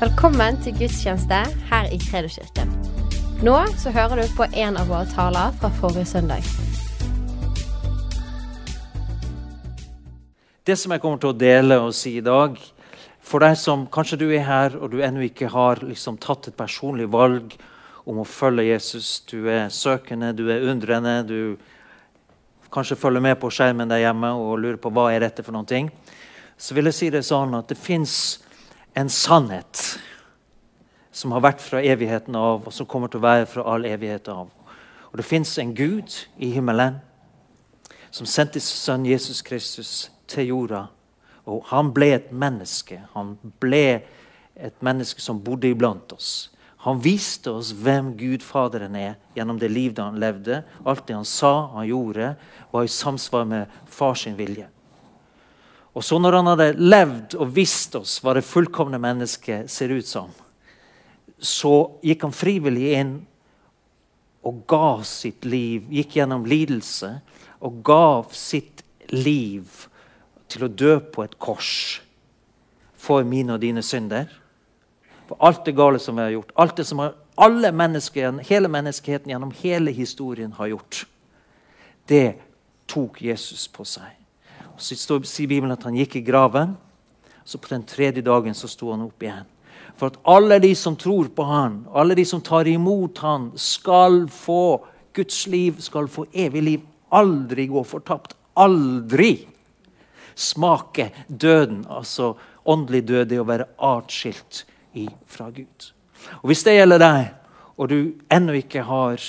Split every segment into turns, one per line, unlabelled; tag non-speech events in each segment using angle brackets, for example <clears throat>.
Velkommen til gudstjeneste her i Kredoskirken. Nå så hører du på en av våre taler fra forrige søndag.
Det som jeg kommer til å dele og si i dag For deg som kanskje du er her og du ennå ikke har liksom, tatt et personlig valg om å følge Jesus. Du er søkende, du er undrende, du kanskje følger med på skjermen der hjemme og lurer på hva er dette for noen ting. Så vil jeg si det sånn at det fins en sannhet som har vært fra evigheten av, og som kommer til å være fra all evighet av. Og det fins en Gud i himmelen som sendte sin sønn Jesus Kristus til jorda og han ble et menneske. Han ble et menneske som bodde iblant oss. Han viste oss hvem Gud Faderen er gjennom det livet han levde. Alt det han sa, han gjorde, var i samsvar med fars vilje. Og så når han hadde levd og visst oss hva det fullkomne mennesket ser ut som, så gikk han frivillig inn og ga sitt liv, gikk gjennom lidelse og gav sitt liv til å dø på et kors for mine og dine synder. For alt det gale som vi har gjort, alt det som alle mennesker, hele menneskeheten gjennom hele historien har gjort, det tok Jesus på seg. Så sier Bibelen at han gikk i graven. Så på den tredje dagen så sto han opp igjen. For at alle de som tror på han, alle de som tar imot han, skal få Guds liv, skal få evig liv. Aldri gå fortapt. Aldri smake døden, altså åndelig død, det å være atskilt fra Gud. Og Hvis det gjelder deg, og du ennå ikke har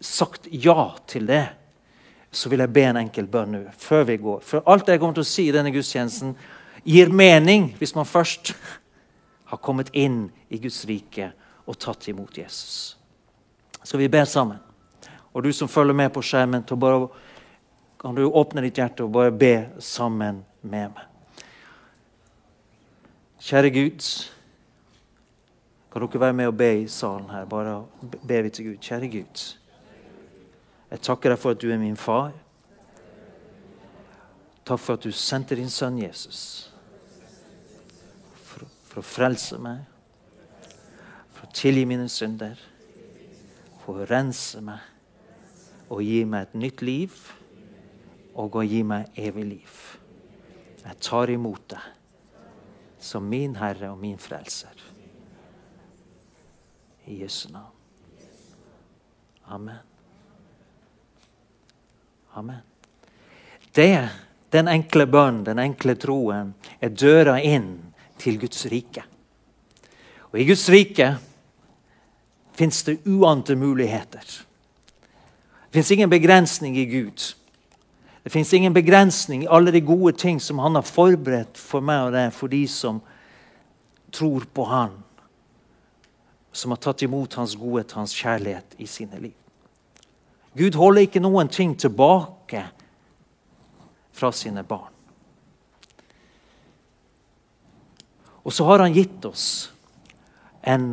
sagt ja til det, så vil jeg be en enkel bønn nå, før vi går. For alt jeg kommer til å si i denne gudstjenesten, gir mening hvis man først har kommet inn i Guds rike og tatt imot Jesus. Skal vi be sammen? Og du som følger med på skjermen, bare, kan du åpne ditt hjerte og bare be sammen med meg. Kjære Gud, kan dere være med og be i salen her? Bare be vi til Gud. Kjære Gud, jeg takker deg for at du er min far. Takk for at du sendte din sønn Jesus for, for å frelse meg, for å tilgi mine synder, for å rense meg og gi meg et nytt liv og å gi meg evig liv. Jeg tar imot deg som min Herre og min Frelser. I Jesu navn. Amen. Amen. Det, den enkle bønnen, den enkle troen, er døra inn til Guds rike. Og I Guds rike fins det uante muligheter. Det fins ingen begrensning i Gud. Det fins ingen begrensning i alle de gode ting som han har forberedt for meg og deg, for de som tror på han, som har tatt imot hans godhet, hans kjærlighet i sine liv. Gud holder ikke noen ting tilbake fra sine barn. Og så har han gitt oss en,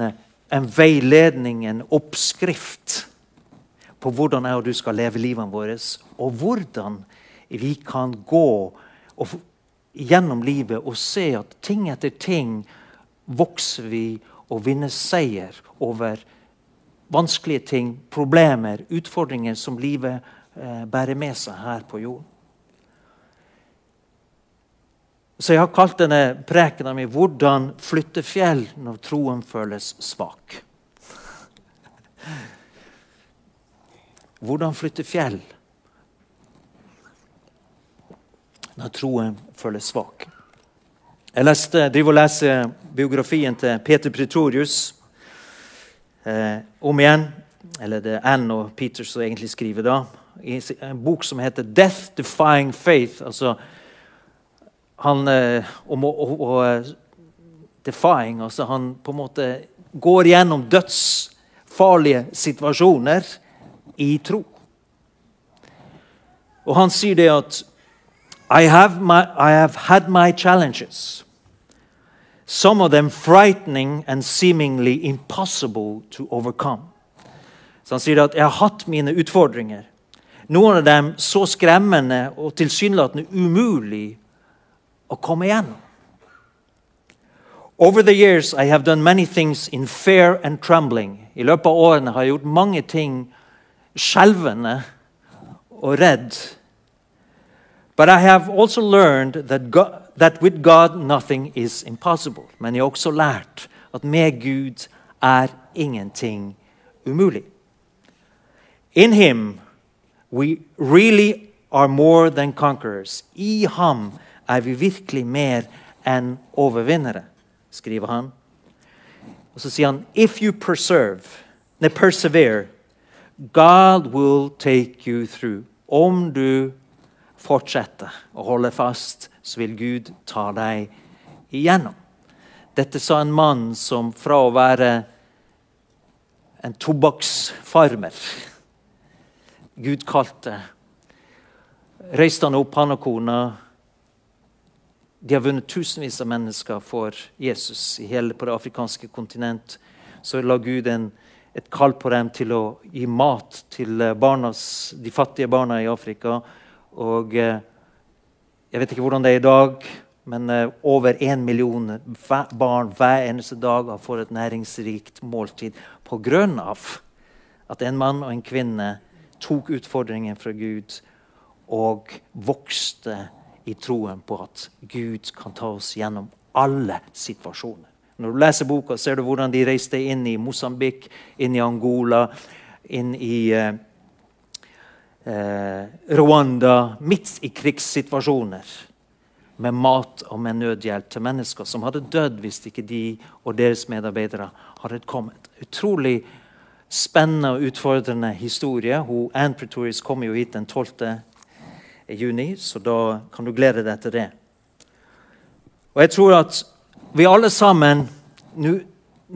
en veiledning, en oppskrift på hvordan jeg og du skal leve livene våre, og hvordan vi kan gå gjennom livet og se at ting etter ting vokser vi og vinner seier over vanskelige ting, problemer, utfordringer som livet eh, bærer med seg her på jorden. Så jeg har kalt denne prekena mi 'Hvordan flytte fjell når troen føles svak'. Hvordan flytte fjell når troen føles svak. Jeg leste, driver og leser biografien til Peter Pretorius eh, om igjen. Eller det er Ann og Peter som egentlig skriver da. I en bok som heter 'Death Defying Faith'. altså han eh, om å, defying, altså Han på en måte går gjennom dødsfarlige situasjoner i tro. Og han sier det at I have, my, I have had my challenges, some of them frightening and seemingly impossible to overcome. Så han sier at 'jeg har hatt mine utfordringer'. Noen av dem så skremmende og tilsynelatende umulig å komme igjennom. Over the years I have done many things in fear and trembling. I løpet av årene har jeg gjort mange ting skjelvende og redd. But I have also learned that, God, that with God nothing is impossible. Men jeg har også lært at med Gud er ingenting umulig. In him we really are more than conquerors. I ham er vi virkelig mer enn overvinnere, skriver han. Og så sier han If you preserve, ne, persevere, God will take you through. Om du fortsetter å holde fast, så vil Gud ta deg igjennom. Dette sa en mann som fra å være en tobakksfarmer Gud kalte reiste han opp, han og kona. De har vunnet tusenvis av mennesker for Jesus i hele på det afrikanske kontinent. Så la Gud en, et kall på dem til å gi mat til barnas, de fattige barna i Afrika. Og eh, jeg vet ikke hvordan det er i dag, men eh, over én million barn hver eneste dag har fått et næringsrikt måltid pga. at en mann og en kvinne tok utfordringen fra Gud og vokste i troen på at Gud kan ta oss gjennom alle situasjoner. Når du leser boka, ser du hvordan de reiste inn i Mosambik, inn i Angola, inn i eh, Rwanda, midt i krigssituasjoner. Med mat og med nødhjelp til mennesker som hadde dødd hvis ikke de og deres medarbeidere hadde kommet. Utrolig spennende og utfordrende historie. Hun, Anne Pretorius kommer jo hit den 12 juni, så da kan du glede deg til det. Og jeg tror at vi alle sammen Nå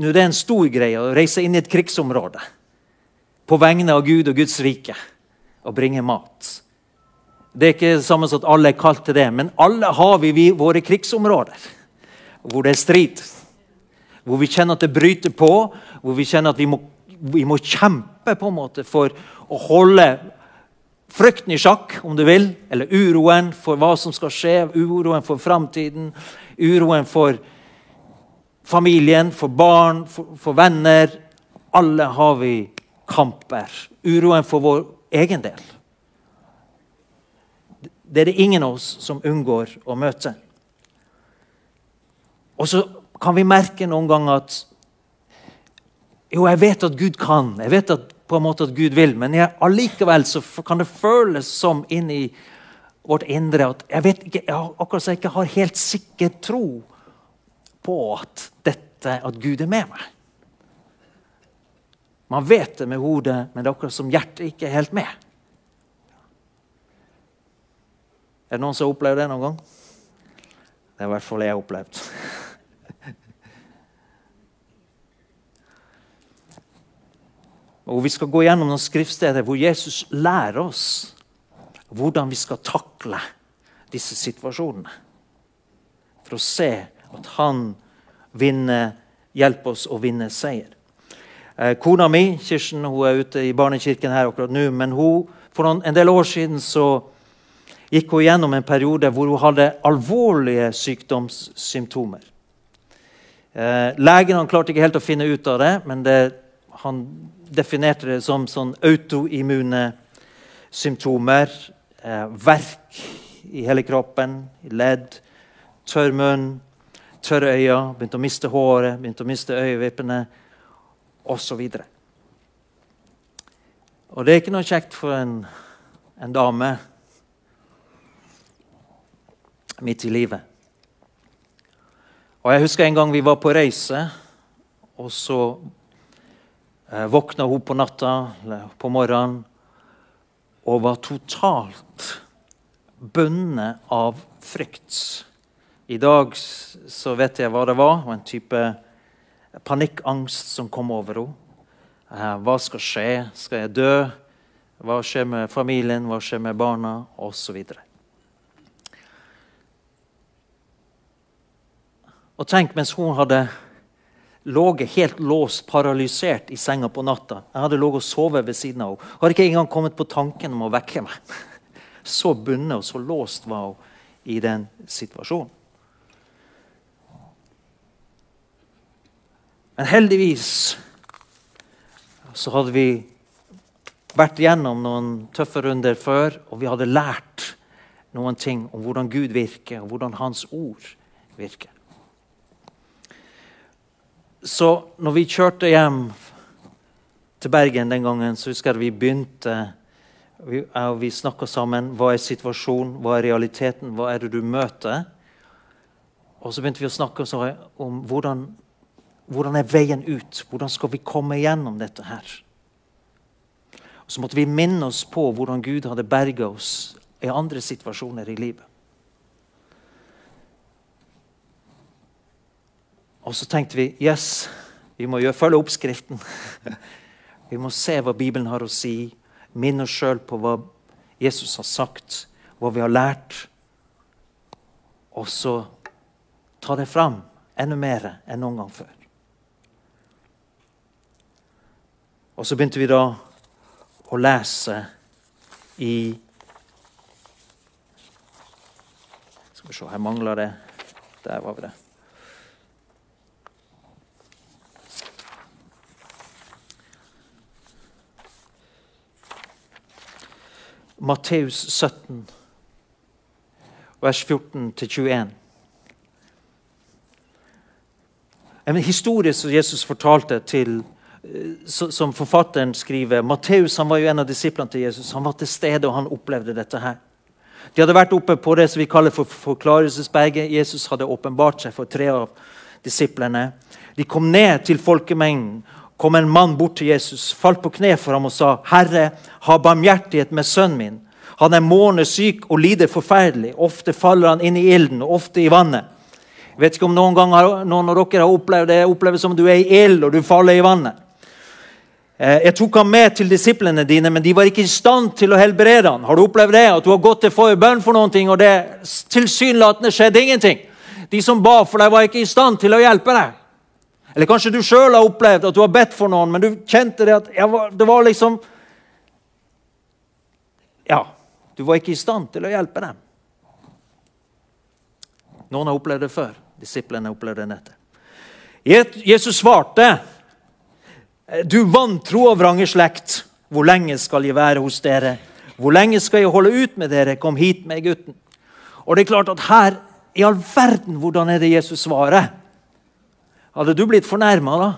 er det en stor greie å reise inn i et krigsområde på vegne av Gud og Guds rike og bringe mat. Det er ikke det samme som at alle er kalt til det, men alle har vi, vi våre krigsområder hvor det er strid. Hvor vi kjenner at det bryter på, hvor vi kjenner at vi må, vi må kjempe på en måte for å holde Frykten i sjakk, om du vil, eller uroen for hva som skal skje, uroen for framtiden, uroen for familien, for barn, for, for, venner. Alle har vi kamper. Uroen for vår egen del. Det er det ingen av oss som unngår å møte. Og så kan vi merke noen ganger at Jo, jeg vet at Gud kan. Jeg vet at på en måte at Gud vil, men jeg, allikevel så kan det føles som inni vårt indre at jeg vet ikke, jeg, akkurat så jeg ikke har helt sikker tro på at, dette, at Gud er med meg. Man vet det med hodet, men det er akkurat som hjertet ikke er helt med. Er det noen som har opplevd det noen gang? Det er i hvert fall jeg har opplevd. <laughs> Og Vi skal gå gjennom noen skriftsteder hvor Jesus lærer oss hvordan vi skal takle disse situasjonene. For å se at han vinner, hjelper oss å vinne seier. Eh, kona mi Kirsten, hun er ute i barnekirken her akkurat nå. Men hun, for en del år siden så gikk hun gjennom en periode hvor hun hadde alvorlige sykdomssymptomer. Eh, legen klarte ikke helt å finne ut av det, men det, han definerte det som sånn autoimmune symptomer. Eh, verk i hele kroppen, ledd, tørr munn, tørre øyne, begynte å miste håret, begynte å miste øyevippene osv. Og, og det er ikke noe kjekt for en, en dame midt i livet. Og Jeg husker en gang vi var på reise, og så Eh, våkna hun på natta eller på morgenen og var totalt bundet av frykt. I dag så vet jeg hva det var. En type panikkangst som kom over henne. Eh, hva skal skje? Skal jeg dø? Hva skjer med familien? Hva skjer med barna? Og så videre. Og tenk mens hun hadde ligget helt låst, paralysert i senga på natta. Jeg hadde ligget og sovet ved siden av henne. Hadde ikke engang kommet på tanken om å vekke meg. <laughs> Så bundet og så låst var hun i den situasjonen. Men heldigvis så hadde vi vært gjennom noen tøffe runder før, og vi hadde lært noen ting om hvordan Gud virker, og hvordan Hans ord virker. Så når vi kjørte hjem til Bergen den gangen, så husker jeg vi begynte vi, vi snakka sammen. Hva er situasjonen? Hva er realiteten? Hva er det du møter? Og så begynte vi å snakke om hvordan, hvordan er veien ut? Hvordan skal vi komme gjennom dette her? Og så måtte vi minne oss på hvordan Gud hadde berga oss i andre situasjoner i livet. Og så tenkte vi yes, vi må følge oppskriften. <laughs> vi må se hva Bibelen har å si. Minne oss sjøl på hva Jesus har sagt, hva vi har lært. Og så ta det fram enda mer enn noen gang før. Og så begynte vi da å lese i Skal vi se, her mangler det Der var vi det. Matteus 17, vers 14-21. En historie som Jesus fortalte til som forfatteren skriver Matteus han var jo en av disiplene til Jesus. Han var til stede, og han opplevde dette her. De hadde vært oppe på det som vi kaller for Forklarelsesberget. Jesus hadde åpenbart seg for tre av disiplene. De kom ned til folkemengden. kom en mann bort til Jesus, falt på kne for ham og sa, 'Herre, ha barmhjertighet med sønnen min.' Han er månesyk og lider forferdelig. Ofte faller han inn i ilden, og ofte i vannet. Jeg vet ikke om noen gang noen av dere har opplevd det. Opplever som du er i ild og du faller i vannet. Eh, jeg tok ham med til disiplene dine, men de var ikke i stand til å helbrede ham. Har du opplevd det? At du har gått til for noen ting, og det tilsynelatende skjedde ingenting? De som ba for deg, var ikke i stand til å hjelpe deg. Eller kanskje du sjøl har opplevd at du har bedt for noen, men du kjente det at var, det var liksom Ja, du var ikke i stand til å hjelpe dem. Noen har opplevd det før. Disiplene opplevde det nettet. Jesus svarte du vantro og vrange slekt, hvor lenge skal jeg være hos dere? Hvor lenge skal jeg holde ut med dere? Kom hit med gutten. Og det er klart at her, i all verden, hvordan er det Jesus svarer? Hadde du blitt fornærma da?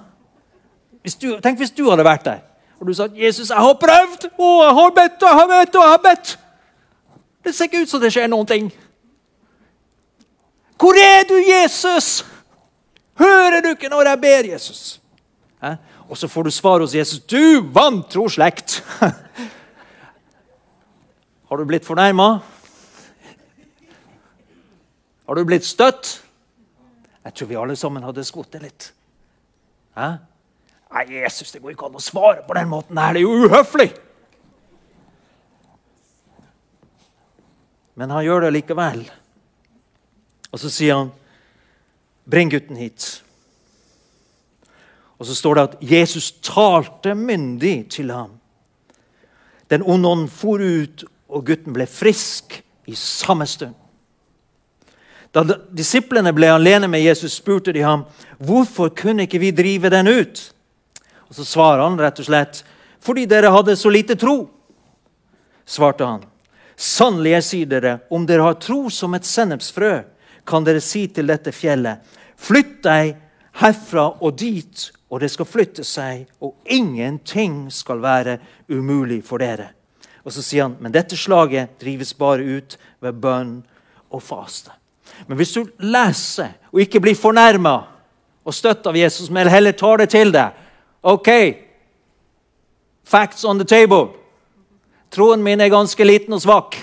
Hvis du, tenk hvis du hadde vært der og du sa 'Jesus, jeg har prøvd, Å, jeg har bedt og jeg har bedt og jeg har bedt'. Det ser ikke ut som det skjer noen ting. Hvor er du, Jesus? Hører du ikke når jeg ber, Jesus? Hæ? Og så får du svar hos Jesus. 'Du vantro slekt'. <laughs> Har du blitt fornærma? Har du blitt støtt? Jeg tror vi alle sammen hadde skvottet litt. Hæ? Nei, Jesus, det går ikke an å svare på den måten her. Det er jo uhøflig! Men han gjør det likevel. Og så sier han, 'Bring gutten hit'. Og så står det at Jesus talte myndig til ham. Den onde ånden for ut, og gutten ble frisk i samme stund. Da disiplene ble alene med Jesus, spurte de ham hvorfor kunne ikke vi drive den ut. Og Så svarer han rett og slett fordi dere hadde så lite tro. Svarte han. Sannelig, jeg sier dere, om dere har tro som et sennepsfrø, kan dere si til dette fjellet, flytt deg herfra og dit, og det skal flytte seg, og ingenting skal være umulig for dere. Og så sier han, men dette slaget drives bare ut ved bønn og faste. Men hvis du leser og ikke blir fornærma og støtt av Jesus, men heller tar det til deg OK, facts on the table. Troen min er ganske liten og svak.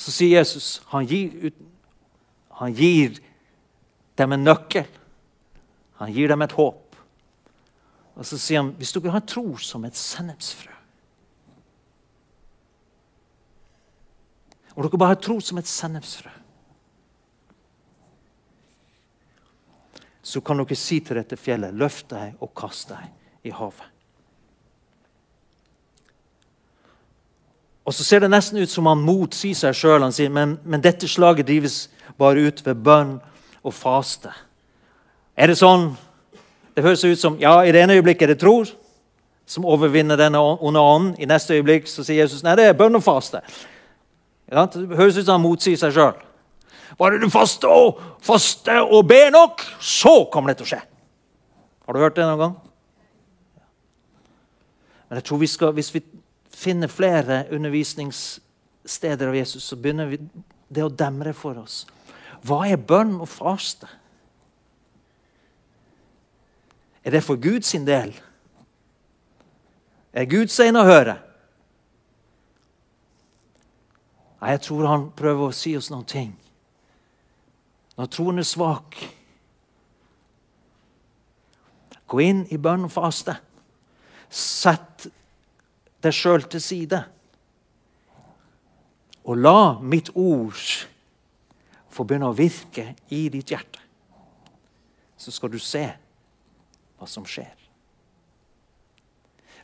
Så sier Jesus han gir ut han gir dem en nøkkel. Han gir dem et håp. Og så sier han hvis dere har tro som et sennepsfrø Om dere bare har tro som et sennepsfrø Så kan dere si til dette fjellet, løft deg og kast deg i havet. Og så ser det nesten ut som han motsier seg sjøl. Han sier men, men dette slaget drives bare ut ved bønn og faste. Er det sånn? Det høres ut som ja, i det ene øyeblikket er det tro som overvinner denne onde ånden. I neste øyeblikk så sier Jesus nei, det er bønn og faste. Ja, det høres ut som han motsier seg sjøl. Bare du faster og, faste og ber nok, så kommer det til å skje. Har du hørt det noen gang? Men jeg tror vi skal, hvis vi finner flere undervisningssteder av Jesus, så begynner vi det å demre for oss. Hva er bønn og faste? Er det for Guds del? Er Gud sein å høre? Nei, Jeg tror han prøver å si oss noen ting. Når troen er svak Gå inn i bønn og faste. Sett deg sjøl til side. Og la mitt ord få begynne å virke i ditt hjerte. Så skal du se hva som skjer.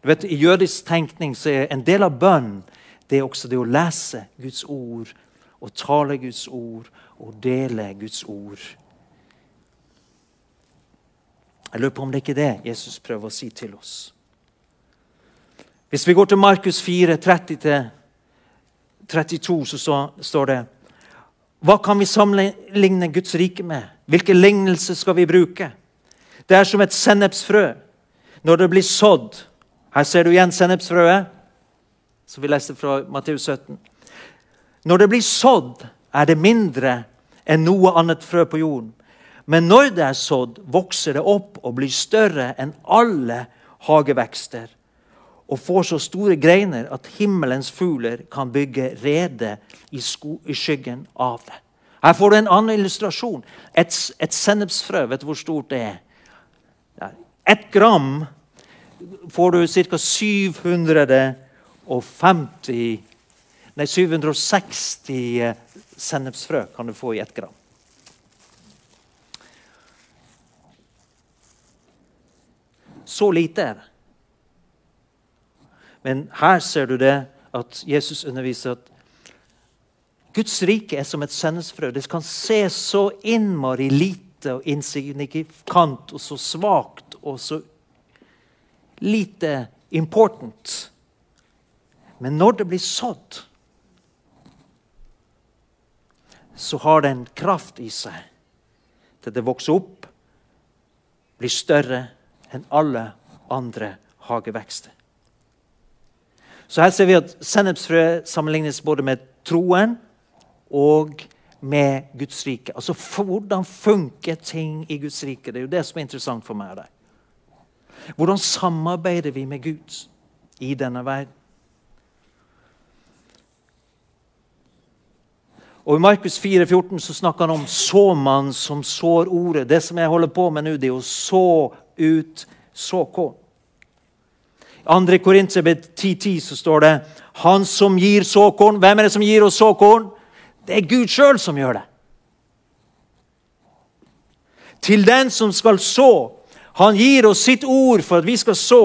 Du vet, I jødisk tenkning så er en del av bønn det er også det å lese Guds ord og tale Guds ord og dele Guds ord. Jeg lurer på om det ikke er det Jesus prøver å si til oss. Hvis vi går til Markus 4, 30-32, så står det Hva kan vi sammenligne Guds rike med? Hvilke lignelser skal vi bruke? Det er som et sennepsfrø. Når det blir sådd Her ser du igjen sennepsfrøet, som vi leste fra Matteus 17. Når det blir sådd, er det mindre enn noe annet frø på jorden. Men når det er sådd, vokser det opp og blir større enn alle hagevekster og får så store greiner at himmelens fugler kan bygge rede i, i skyggen av det. Her får du en annen illustrasjon. Et, et sennepsfrø, vet du hvor stort det er? Ett gram får du ca. 750 Nei, 760 eh, sennepsfrø kan du få i ett gram. Så lite er det. Men her ser du det at Jesus underviser at Guds rike er som et sennepsfrø. Det kan se så innmari lite og insignifikant og så svakt og så lite important. Men når det blir sådd, så har det en kraft i seg til det vokser opp, blir større enn alle andre hagevekster. Så her ser vi at sennepsfrø sammenlignes både med troen og med Guds rike. Altså Hvordan funker ting i Guds rike? Det er jo det som er interessant for meg. Der. Hvordan samarbeider vi med Gud i denne verden? Og I Markus 4, 14 så snakker han om såmannen som sår ordet. Det som jeg holder på med nå, det er å så ut såkorn. I 2. Korinterbrev 10.10 så står det han som gir såkorn. Hvem er det som gir oss såkorn? Det er Gud sjøl som gjør det. Til den som skal så. Han gir oss sitt ord for at vi skal så,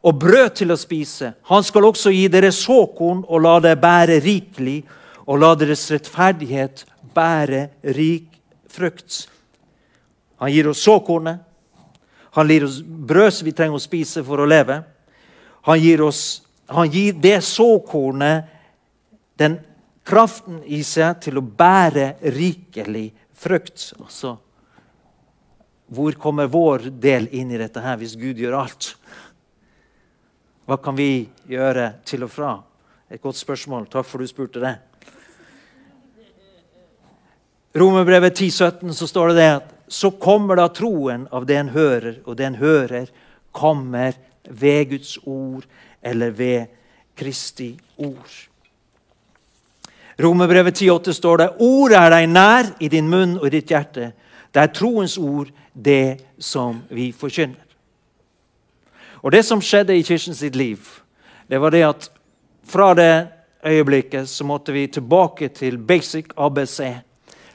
og brød til å spise. Han skal også gi dere såkorn og la det bære rikelig og la deres rettferdighet bære rik frukt. Han gir oss såkornet. Han gir oss brød som vi trenger å spise for å leve. Han gir, oss, han gir det såkornet den kraften i seg til å bære rikelig frukt. Altså, hvor kommer vår del inn i dette her hvis Gud gjør alt? Hva kan vi gjøre til og fra? Et godt spørsmål. Takk for du spurte det. Romerbrevet 10,17 så står det det at så kommer da troen av det en hører, og det en hører, kommer ved Guds ord eller ved Kristi ord. Romerbrevet 10,8 står det Ordet er deg nær i din munn og i ditt hjerte. Det er troens ord, det som vi forkynner. Og Det som skjedde i kirken sitt liv, det var det at fra det øyeblikket så måtte vi tilbake til basic ABC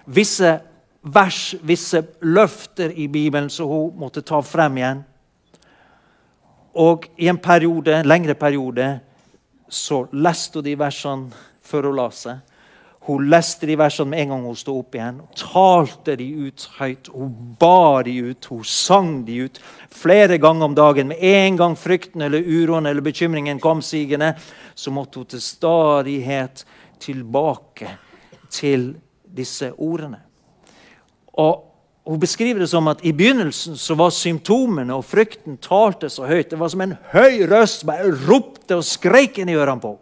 visse vers, visse løfter i Bibelen som hun måtte ta frem igjen. Og i en periode, en lengre periode så leste hun de versene før hun la seg. Hun leste de versene med en gang hun sto opp igjen. Hun talte de ut høyt. Hun bar de ut, hun sang de ut flere ganger om dagen. Med en gang frykten eller uroen eller bekymringen kom sigende, så måtte hun til stadighet tilbake til disse ordene. Og Hun beskriver det som at i begynnelsen så var symptomene og frykten talte så høyt. Det var som en høy røst bare ropte og skreik inn i ørene på.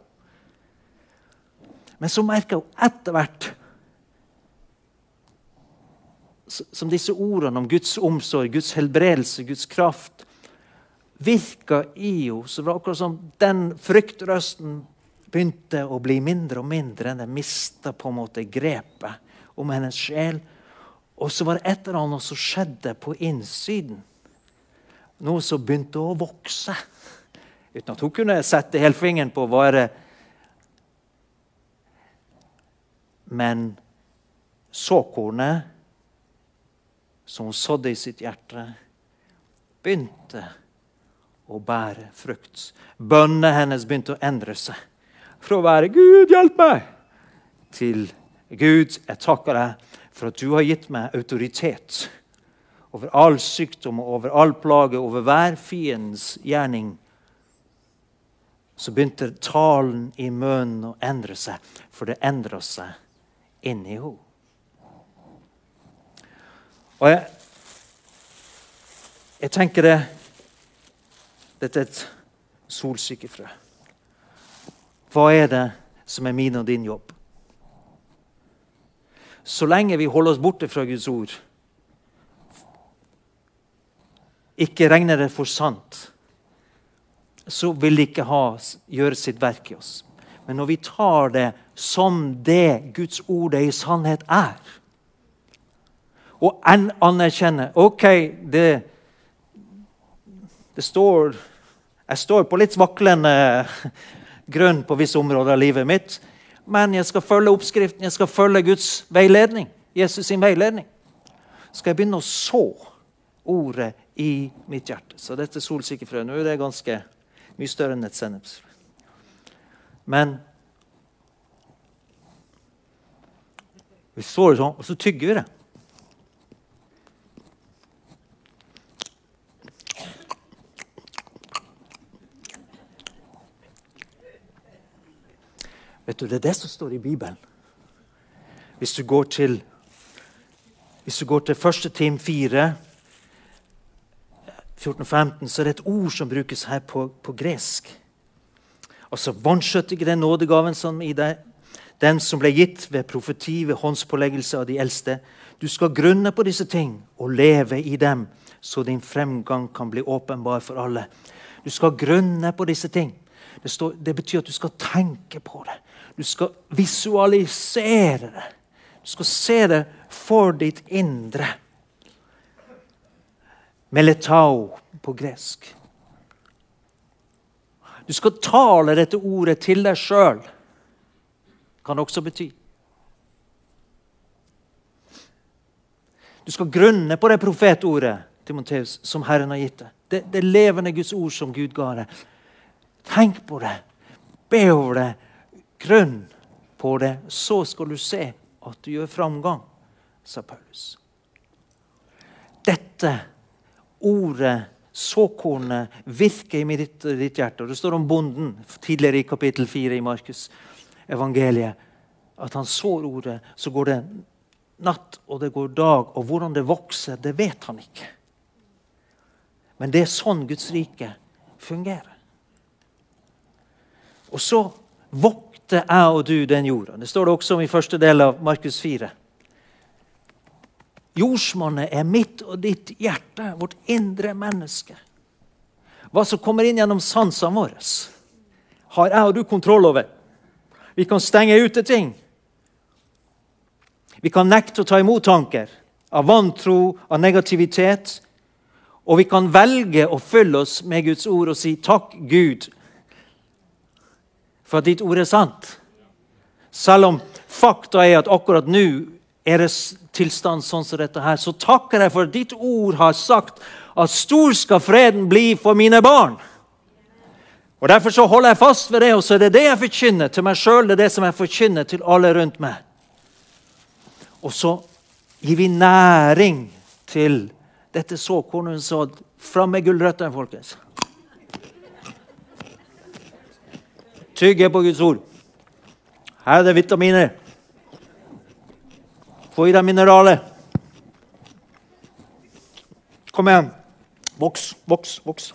Men så merka hun etter hvert som disse ordene om Guds omsorg, Guds helbredelse, Guds kraft virka i henne. Så det akkurat som den fryktrøsten begynte å bli mindre og mindre. Den mista på en måte grepet om hennes sjel. Og så var det et eller annet som skjedde på innsiden. Noe som begynte å vokse. Uten at hun kunne sette helfingeren på hva det Men såkornet som hun sådde i sitt hjerte, begynte å bære frukt. Bønnene hennes begynte å endre seg. Fra å være 'Gud, hjelp meg' til 'Gud, jeg takker deg for at du har gitt meg autoritet' over all sykdom og over all plage, over hver fiendens gjerning. Så begynte talen i munnen å endre seg, for det endra seg inni henne. Og jeg, jeg tenker det Dette er et solsikkefrø. Hva er det som er min og din jobb? Så lenge vi holder oss borte fra Guds ord, ikke regner det for sant, så vil det ikke ha, gjøre sitt verk i oss. Men når vi tar det som det Guds ord i sannhet er, og anerkjenner OK, det, det står Jeg står på litt vaklende grunn på visse områder av livet mitt, men jeg skal følge oppskriften, jeg skal følge Guds veiledning. Jesus sin veiledning. Skal jeg begynne å så ordet i mitt hjerte. Så dette solsikkefrøet nå er det ganske mye større enn et sennepsfrø. Men vi står det sånn, og så tygger vi det. Vet du, Det er det som står i Bibelen. Hvis du går til, hvis du går til 1. Tim 4, 14-15, så er det et ord som brukes her på, på gresk. Altså vanskjøttige den nådegaven som i deg, den som ble gitt ved profeti, ved håndspåleggelse av de eldste. Du skal grunne på disse ting og leve i dem, så din fremgang kan bli åpenbar for alle. Du skal grunne på disse ting. Det, står, det betyr at du skal tenke på det. Du skal visualisere det. Du skal se det for ditt indre. Meletao på gresk. Du skal tale dette ordet til deg sjøl, kan det også bety. Du skal grunne på det profetordet Timoteus, som Herren har gitt deg. Det, det levende Guds ord som Gud ga deg. Tenk på det. Be over det. Grunn på det. Så skal du se at du gjør framgang, sa Paulus. Dette ordet såkornet virker i mitt, ditt hjerte. Og Det står om bonden tidligere i kapittel 4 i Markus evangeliet. At han sår ordet, så går det natt og det går dag. Og hvordan det vokser, det vet han ikke. Men det er sånn Guds rike fungerer. Og så vokter jeg og du den jorda. Det står det også om i første del av Markus 4. Jordsmonnet er mitt og ditt hjerte, vårt indre menneske. Hva som kommer inn gjennom sansene våre, har jeg og du kontroll over. Vi kan stenge ute ting. Vi kan nekte å ta imot tanker av vantro, av negativitet. Og vi kan velge å følge oss med Guds ord og si takk, Gud, for at ditt ord er sant. Selv om fakta er at akkurat nå er det tilstand sånn som dette her, så takker jeg for at ditt ord har sagt at stor skal freden bli for mine barn. Og Derfor så holder jeg fast ved det, og så er det det jeg forkynner til meg sjøl. Det er det som jeg forkynner til alle rundt meg. Og så gir vi næring til dette såkornet sådd. Fram med gulrøttene, folkens. Tygge på Guds ord. Her er det vitaminer. Få i deg mineraler. Kom igjen. Voks, voks, voks.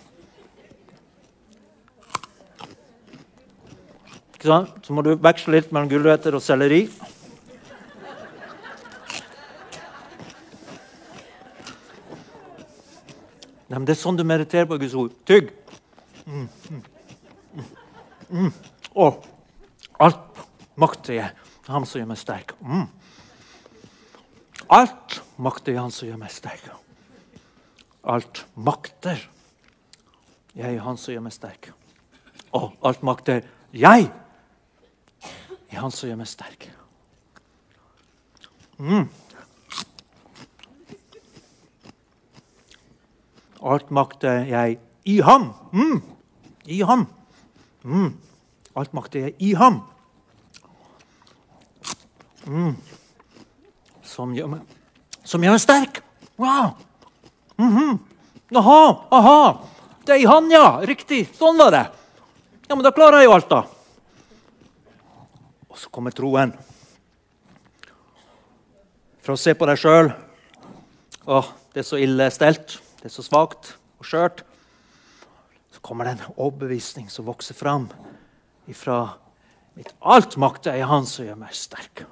Så må du veksle litt mellom gulrøtter og selleri. Nei, men Det er sånn du mediterer på Guds ord. Tygg. Mm, mm, mm. Å, alt makter jeg, ham som gjør meg sterk. Mm. Alt makter jeg, Han som gjør meg sterk. Alt makter jeg, Han som gjør meg sterk. Og alt makter jeg, i Han som gjør meg sterk. Mm. Alt makter jeg i ham. Mm. I ham. Mm. Alt makt er i ham. Mm. Som, gjør meg, som gjør meg sterk. Wow! Mm -hmm. Aha, aha! Det er i han, ja. Riktig. Sånn var det. Ja, men da klarer jeg jo alt, da. Og så kommer troen. Fra å se på deg sjøl Å, det er så ille stelt det er så svakt og skjørt, så kommer det en overbevisning som vokser fram ifra mitt alt makter er Han som gjør meg sterk.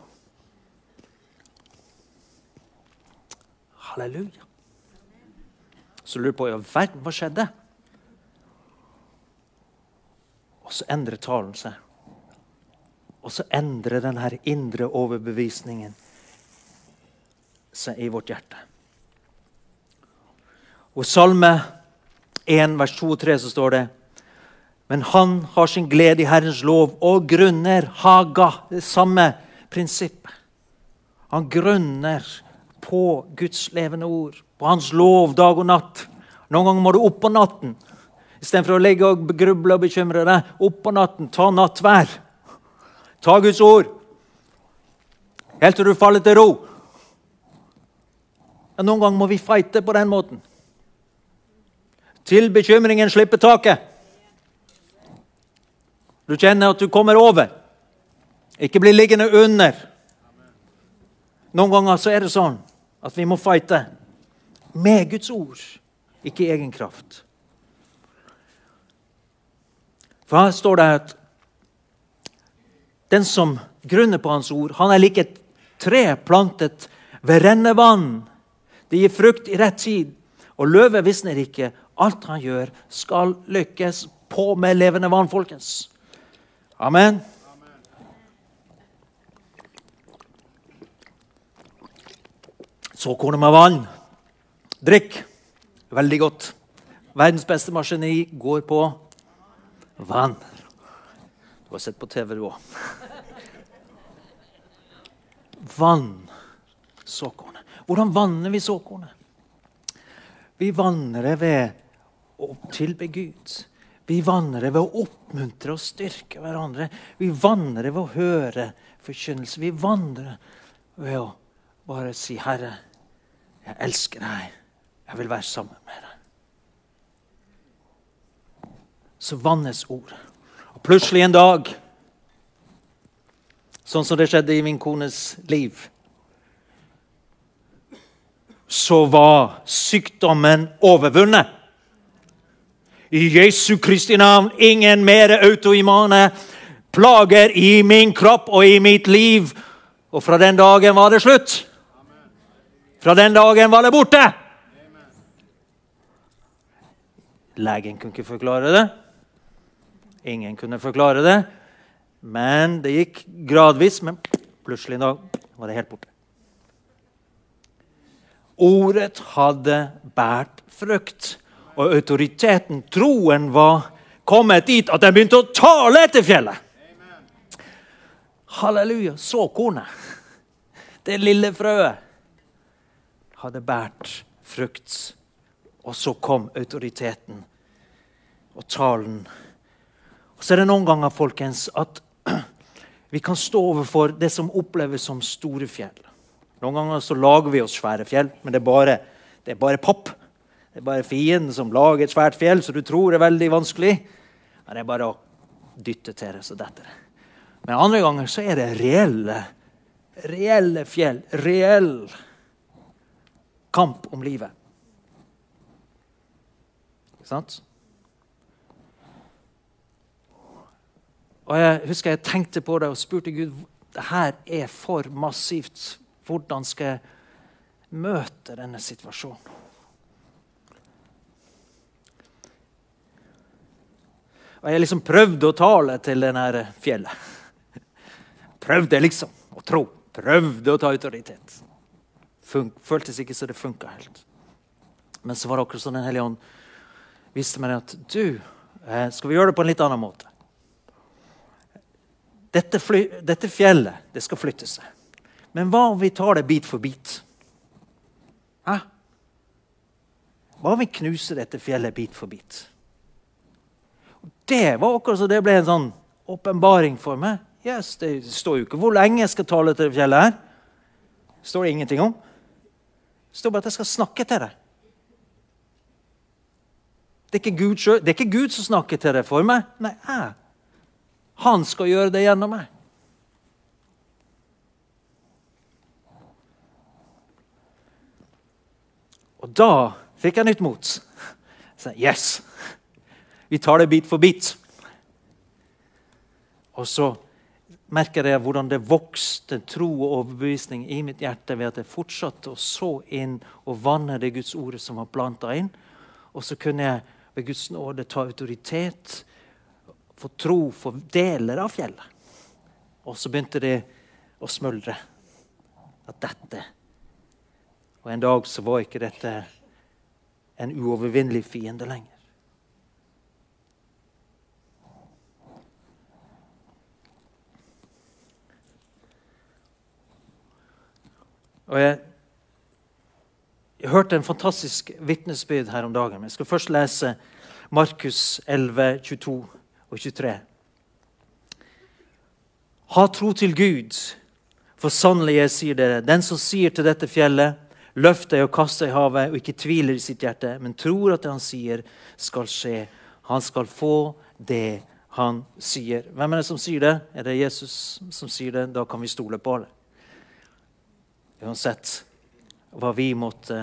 Halleluja. Så lurer jeg på i verden hva skjedde? Og så endrer talen seg. Og så endrer denne indre overbevisningen seg i vårt hjerte. Og I Salme 1, vers 2 og 3 så står det Men han har sin glede i Herrens lov og grunner haga. Det samme prinsippet. Han grunner på Guds levende ord, på Hans lov dag og natt. Noen ganger må du opp på natten istedenfor å ligge og gruble og bekymre deg. Opp på natten, ta nattvær. Ta Guds ord helt til du faller til ro. Noen ganger må vi fighte på den måten til bekymringen slipper taket. Du kjenner at du kommer over. Ikke bli liggende under. Noen ganger så er det sånn at vi må fighte med Guds ord, ikke egen kraft. For her står det at den som grunner på Hans ord, han er lik et tre plantet ved rennevann. Det gir frukt i rett tid, og løvet visner ikke, Alt han gjør, skal lykkes på med levende vann, folkens. Amen. Såkornet med vann. Drikk. Veldig godt. Verdens beste maskineri går på vann. Du har sett på TV, du òg. Vann såkornet. Hvordan vanner vi såkornet? Vi vanner det ved å tilbe Gud. Vi vandrer ved å oppmuntre og styrke hverandre. Vi vandrer ved å høre forkynnelse. Vi vandrer ved å bare si, 'Herre, jeg elsker deg. Jeg vil være sammen med deg.' Så vannes ord. Og plutselig en dag, sånn som det skjedde i min kones liv så var sykdommen overvunnet. I Jesu Kristi navn, ingen mer autoimane plager i min kropp og i mitt liv. Og fra den dagen var det slutt. Fra den dagen var det borte. Legen kunne ikke forklare det. Ingen kunne forklare det. Men det gikk gradvis. Men plutselig en dag var det helt borte. Ordet hadde båret frukt og autoriteten, troen, var kommet dit at den begynte å tale etter fjellet. Halleluja. Såkornet, det lille frøet, hadde båret frukt. Og så kom autoriteten og talen. Og Så er det noen ganger folkens, at <clears throat> vi kan stå overfor det som oppleves som store fjell. Noen ganger så lager vi oss svære fjell, men det er bare, det er bare papp. Det er bare fienden som lager et svært fjell så du tror er veldig vanskelig. Men det er bare å dytte til det, så detter det. Men andre ganger så er det reelle, reelle fjell. Reell kamp om livet. Ikke sant? Og Jeg husker jeg tenkte på det og spurte Gud det her er for massivt. Hvordan skal jeg møte denne situasjonen? Og Jeg liksom prøvde å tale til denne fjellet. Prøvde liksom å tro. Prøvde å ta autoritet. Fun føltes ikke så det funka helt. Men så var det akkurat som Den hellige ånd viste meg at du, eh, skal vi gjøre det på en litt annen måte? Dette, dette fjellet det skal flytte seg. Men hva om vi tar det bit for bit? Hæ? Hva om vi knuser dette fjellet bit for bit? Det var akkurat så det ble en sånn åpenbaring for meg. Yes, det står jo ikke hvor lenge jeg skal tale til det fjellet. her. Det står det ingenting om. Det står bare at jeg skal snakke til deg. Det er, Gud, det er ikke Gud som snakker til deg for meg. Nei, jeg. Han skal gjøre det gjennom meg. Og da fikk jeg nytt mot. Så, yes! Vi tar det bit for bit. Og så merker jeg hvordan det vokste tro og overbevisning i mitt hjerte ved at jeg fortsatte å så inn og vanne det Guds ordet som var planta inn. Og så kunne jeg ved Guds nåde ta autoritet, få tro for deler av fjellet. Og så begynte det å smuldre. At dette Og en dag så var ikke dette en uovervinnelig fiende lenger. Og jeg, jeg hørte en fantastisk vitnesbyrd her om dagen. Jeg skal først lese Markus 11, 22 og 23. Ha tro til Gud, for sannelig jeg sier dere, den som sier til dette fjellet, løft deg og kast deg i havet, og ikke tviler i sitt hjerte, men tror at det han sier, skal skje. Han skal få det han sier. Hvem er det som sier det? Er det Jesus som sier det? Da kan vi stole på det. Uansett hva vi måtte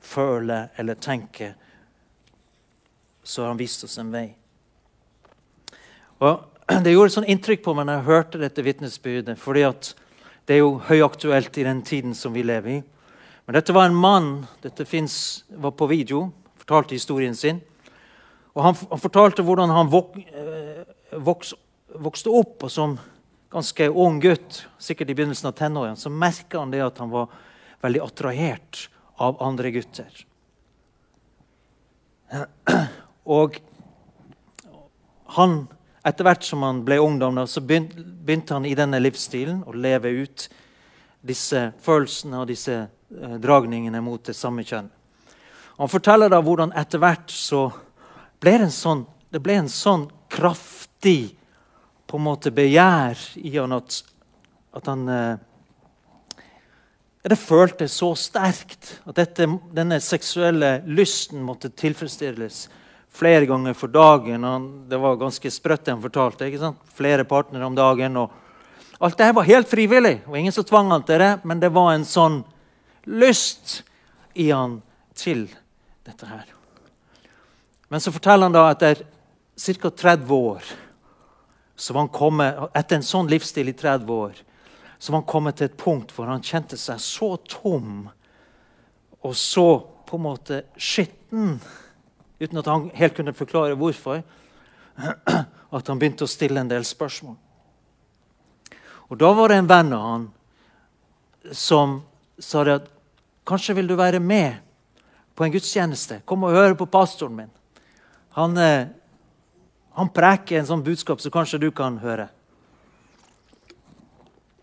føle eller tenke, så har han vist oss en vei. Og <clears throat> Det gjorde sånn inntrykk på meg når jeg hørte dette vitnesbyrdet. fordi det er jo høyaktuelt i den tiden som vi lever i. Men dette var en mann dette finnes, var på video, fortalte historien sin. Og Han, han fortalte hvordan han vok, eh, vokste opp. og som ganske ung gutt, sikkert i begynnelsen av tenårene, så merka han det at han var veldig attrahert av andre gutter. <clears throat> Og han, etter hvert som han ble ungdom, så begynte han i denne livsstilen å leve ut disse følelsene og disse eh, dragningene mot det samme kjønn. Han forteller da hvordan etter hvert så ble det en sånn, det ble en sånn kraftig på en måte begjær i han at, at han eh, Det føltes så sterkt at dette, denne seksuelle lysten måtte tilfredsstilles flere ganger for dagen. Det var ganske sprøtt, det han fortalte. ikke sant? Flere partnere om dagen. Alt dette var helt frivillig. og ingen som tvang han til det, men det var en sånn lyst i han til dette her. Men så forteller han da etter ca. 30 år så var han kommet, Etter en sånn livsstil i 30 år så var han kommet til et punkt hvor han kjente seg så tom og så på en måte skitten, uten at han helt kunne forklare hvorfor, <clears throat> at han begynte å stille en del spørsmål. Og Da var det en venn av han som sa det at kanskje vil du være med på en gudstjeneste. Kom og høre på pastoren min. Han eh, han preker en sånn budskap som kanskje du kan høre.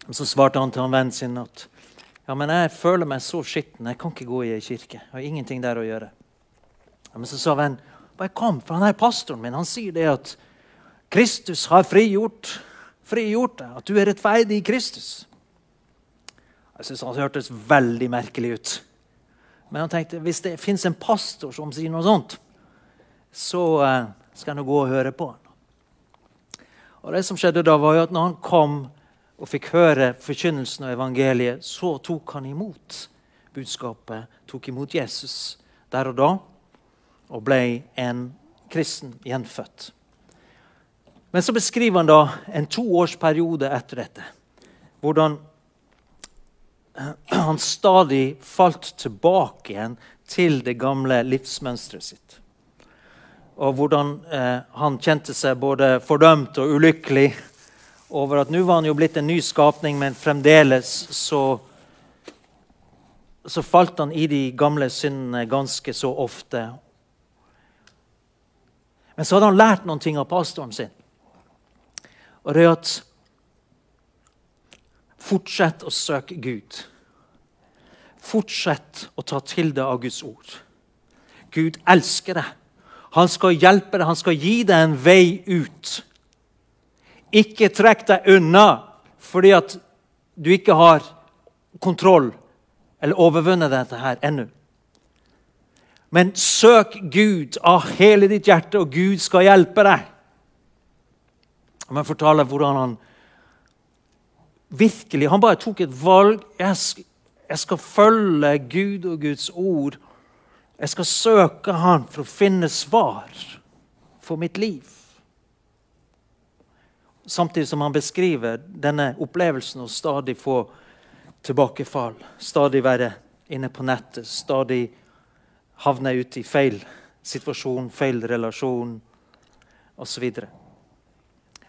Så svarte han til han vennen sin at ja, men jeg føler meg så skitten. Jeg kan ikke gå i ei kirke. Jeg har ingenting der å gjøre. Ja, men så sa vennen bare kom, for han er pastoren min. Han sier det at Kristus har frigjort, frigjort deg. At du er rettferdig i Kristus. Jeg syns han hørtes veldig merkelig ut. Men han tenkte hvis det fins en pastor som sier noe sånt, så uh, skal nå gå og høre på han. Og det som skjedde da var jo at når han kom og fikk høre forkynnelsen av evangeliet, så tok han imot budskapet, tok imot Jesus der og da, og ble en kristen gjenfødt. Men så beskriver han da en toårsperiode etter dette. Hvordan han stadig falt tilbake igjen til det gamle livsmønsteret sitt. Og hvordan eh, han kjente seg både fordømt og ulykkelig over at nå var han jo blitt en ny skapning, men fremdeles så, så falt han i de gamle syndene ganske så ofte. Men så hadde han lært noen ting av pastoren sin. Og det er at Fortsett å søke Gud. Fortsett å ta til deg av Guds ord. Gud elsker deg. Han skal hjelpe deg, han skal gi deg en vei ut. Ikke trekk deg unna fordi at du ikke har kontroll eller overvunnet dette her ennå. Men søk Gud av hele ditt hjerte, og Gud skal hjelpe deg. Han forteller hvordan han virkelig Han bare tok et valg. Jeg jeg skal følge Gud og Guds ord. Jeg skal søke Han for å finne svar for mitt liv. Samtidig som han beskriver denne opplevelsen å stadig få tilbakefall. Stadig være inne på nettet. Stadig havne ute i feil situasjon, feil relasjon osv.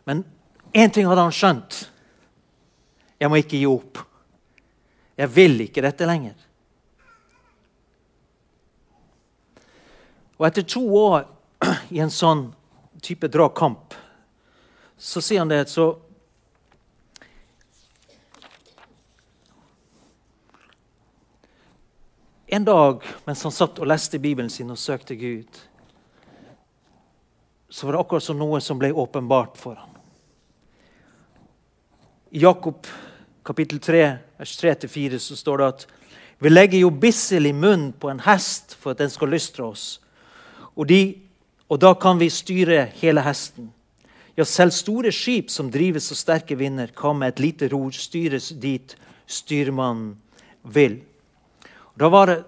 Men én ting hadde han skjønt. Jeg må ikke gi opp. Jeg vil ikke dette lenger. Og etter to år <clears throat> i en sånn type dragkamp så sier han det så En dag mens han satt og leste Bibelen sin og søkte Gud, så var det akkurat som noe som ble åpenbart for ham. I Jakob kapittel 3, vers 3-4 så står det at vi legger jo bissel i munnen på en hest for at den skal lystre oss. Og, de, og da kan vi styre hele hesten. Ja, selv store skip som drives av sterke vinder, kan med et lite ror styres dit styrmannen vil. Da var det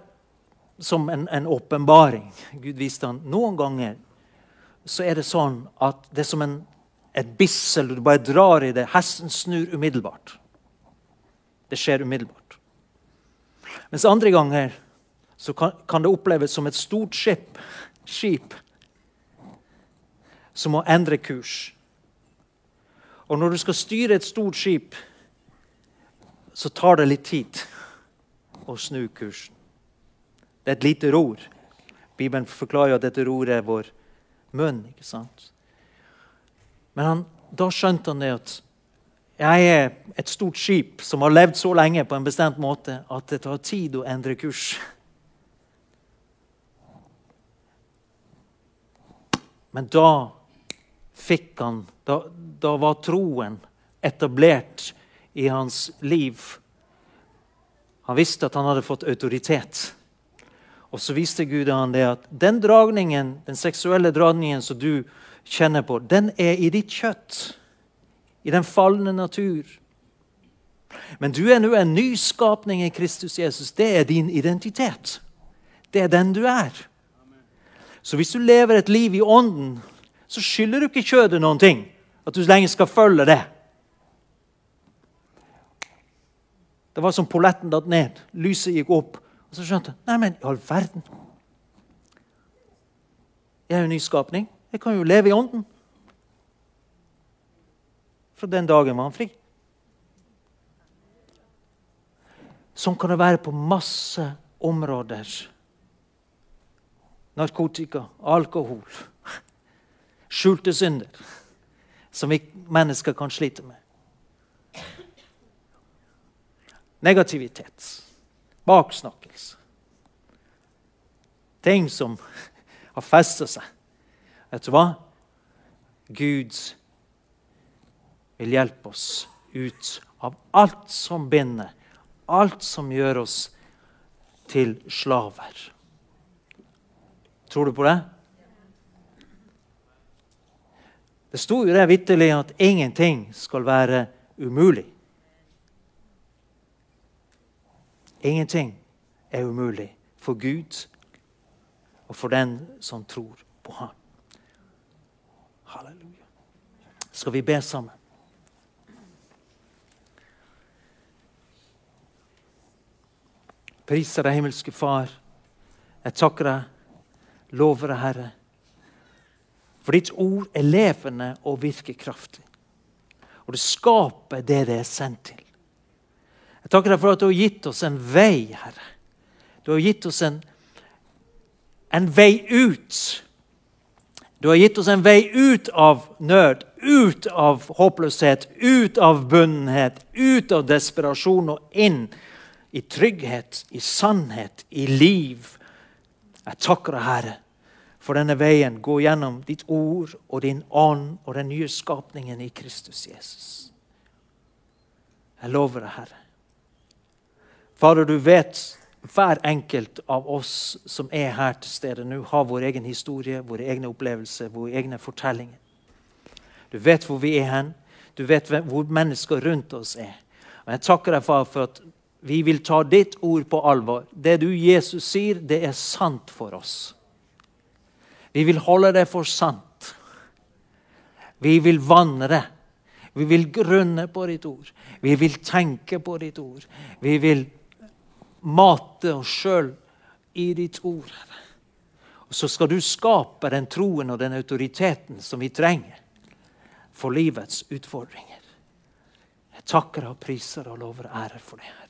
som en åpenbaring. Gud viste han noen ganger så er det sånn at det er som en, et bissel. Du bare drar i det. Hesten snur umiddelbart. Det skjer umiddelbart. Mens andre ganger så kan, kan det oppleves som et stort skip, skip som må endre kurs. Og når du skal styre et stort skip, så tar det litt tid å snu kursen. Det er et lite ror. Bibelen forklarer jo at dette roret er vår munn. ikke sant? Men han, da skjønte han det at jeg er et stort skip som har levd så lenge på en bestemt måte at det tar tid å endre kurs. Men da fikk han Da, da var troen etablert i hans liv. Han visste at han hadde fått autoritet. Og så viste Gud han det at den dragningen, den seksuelle dragningen som du kjenner på, den er i ditt kjøtt. I den falne natur. Men du er nå en ny skapning i Kristus Jesus. Det er din identitet. Det er den du er. Så hvis du lever et liv i ånden, så skylder du ikke kjødet noen ting. At du lenge skal følge det. Det var som polletten datt ned. Lyset gikk opp. Og så skjønte jeg Nei, men i all verden. Jeg er jo nyskapning. Jeg kan jo leve i ånden. Fra den dagen var han fri. Sånn kan det være på masse områder. Narkotika, alkohol, skjulte synder som vi mennesker kan slite med. Negativitet, baksnakkelse. Ting som har festa seg Vet du hva? Gud vil hjelpe oss ut av alt som binder, alt som gjør oss til slaver. Tror du på det? Det sto jo det vitterlig at ingenting skal være umulig. Ingenting er umulig for Gud og for den som tror på ham. Halleluja. Skal vi be sammen? Priser deg, himmelske Far. Jeg takker deg, lover Herre. For ditt ord er levende og virker kraftig. Og det skaper det det er sendt til. Jeg takker deg for at du har gitt oss en vei, Herre. Du har gitt oss en, en vei ut. Du har gitt oss en vei ut av nød, ut av håpløshet, ut av bunnhet, ut av desperasjon og inn i trygghet, i sannhet, i liv. Jeg takker deg, Herre, for denne veien. Gå gjennom ditt ord og din ånd og den nye skapningen i Kristus Jesus. Jeg lover deg, Herre. Fader, du vet hver enkelt av oss som er her til stede nå, har vår egen historie, våre egne opplevelser, våre egne fortellinger. Du vet hvor vi er hen. Du vet hvor mennesker rundt oss er. Og Jeg takker deg, far, for at vi vil ta ditt ord på alvor. Det du, Jesus, sier, det er sant for oss. Vi vil holde det for sant. Vi vil vandre. Vi vil grunne på ditt ord. Vi vil tenke på ditt ord. Vi vil mate oss sjøl i ditt ord. Og Så skal du skape den troen og den autoriteten som vi trenger for livets utfordringer. Jeg takker og priser og lover ære for det, Herre.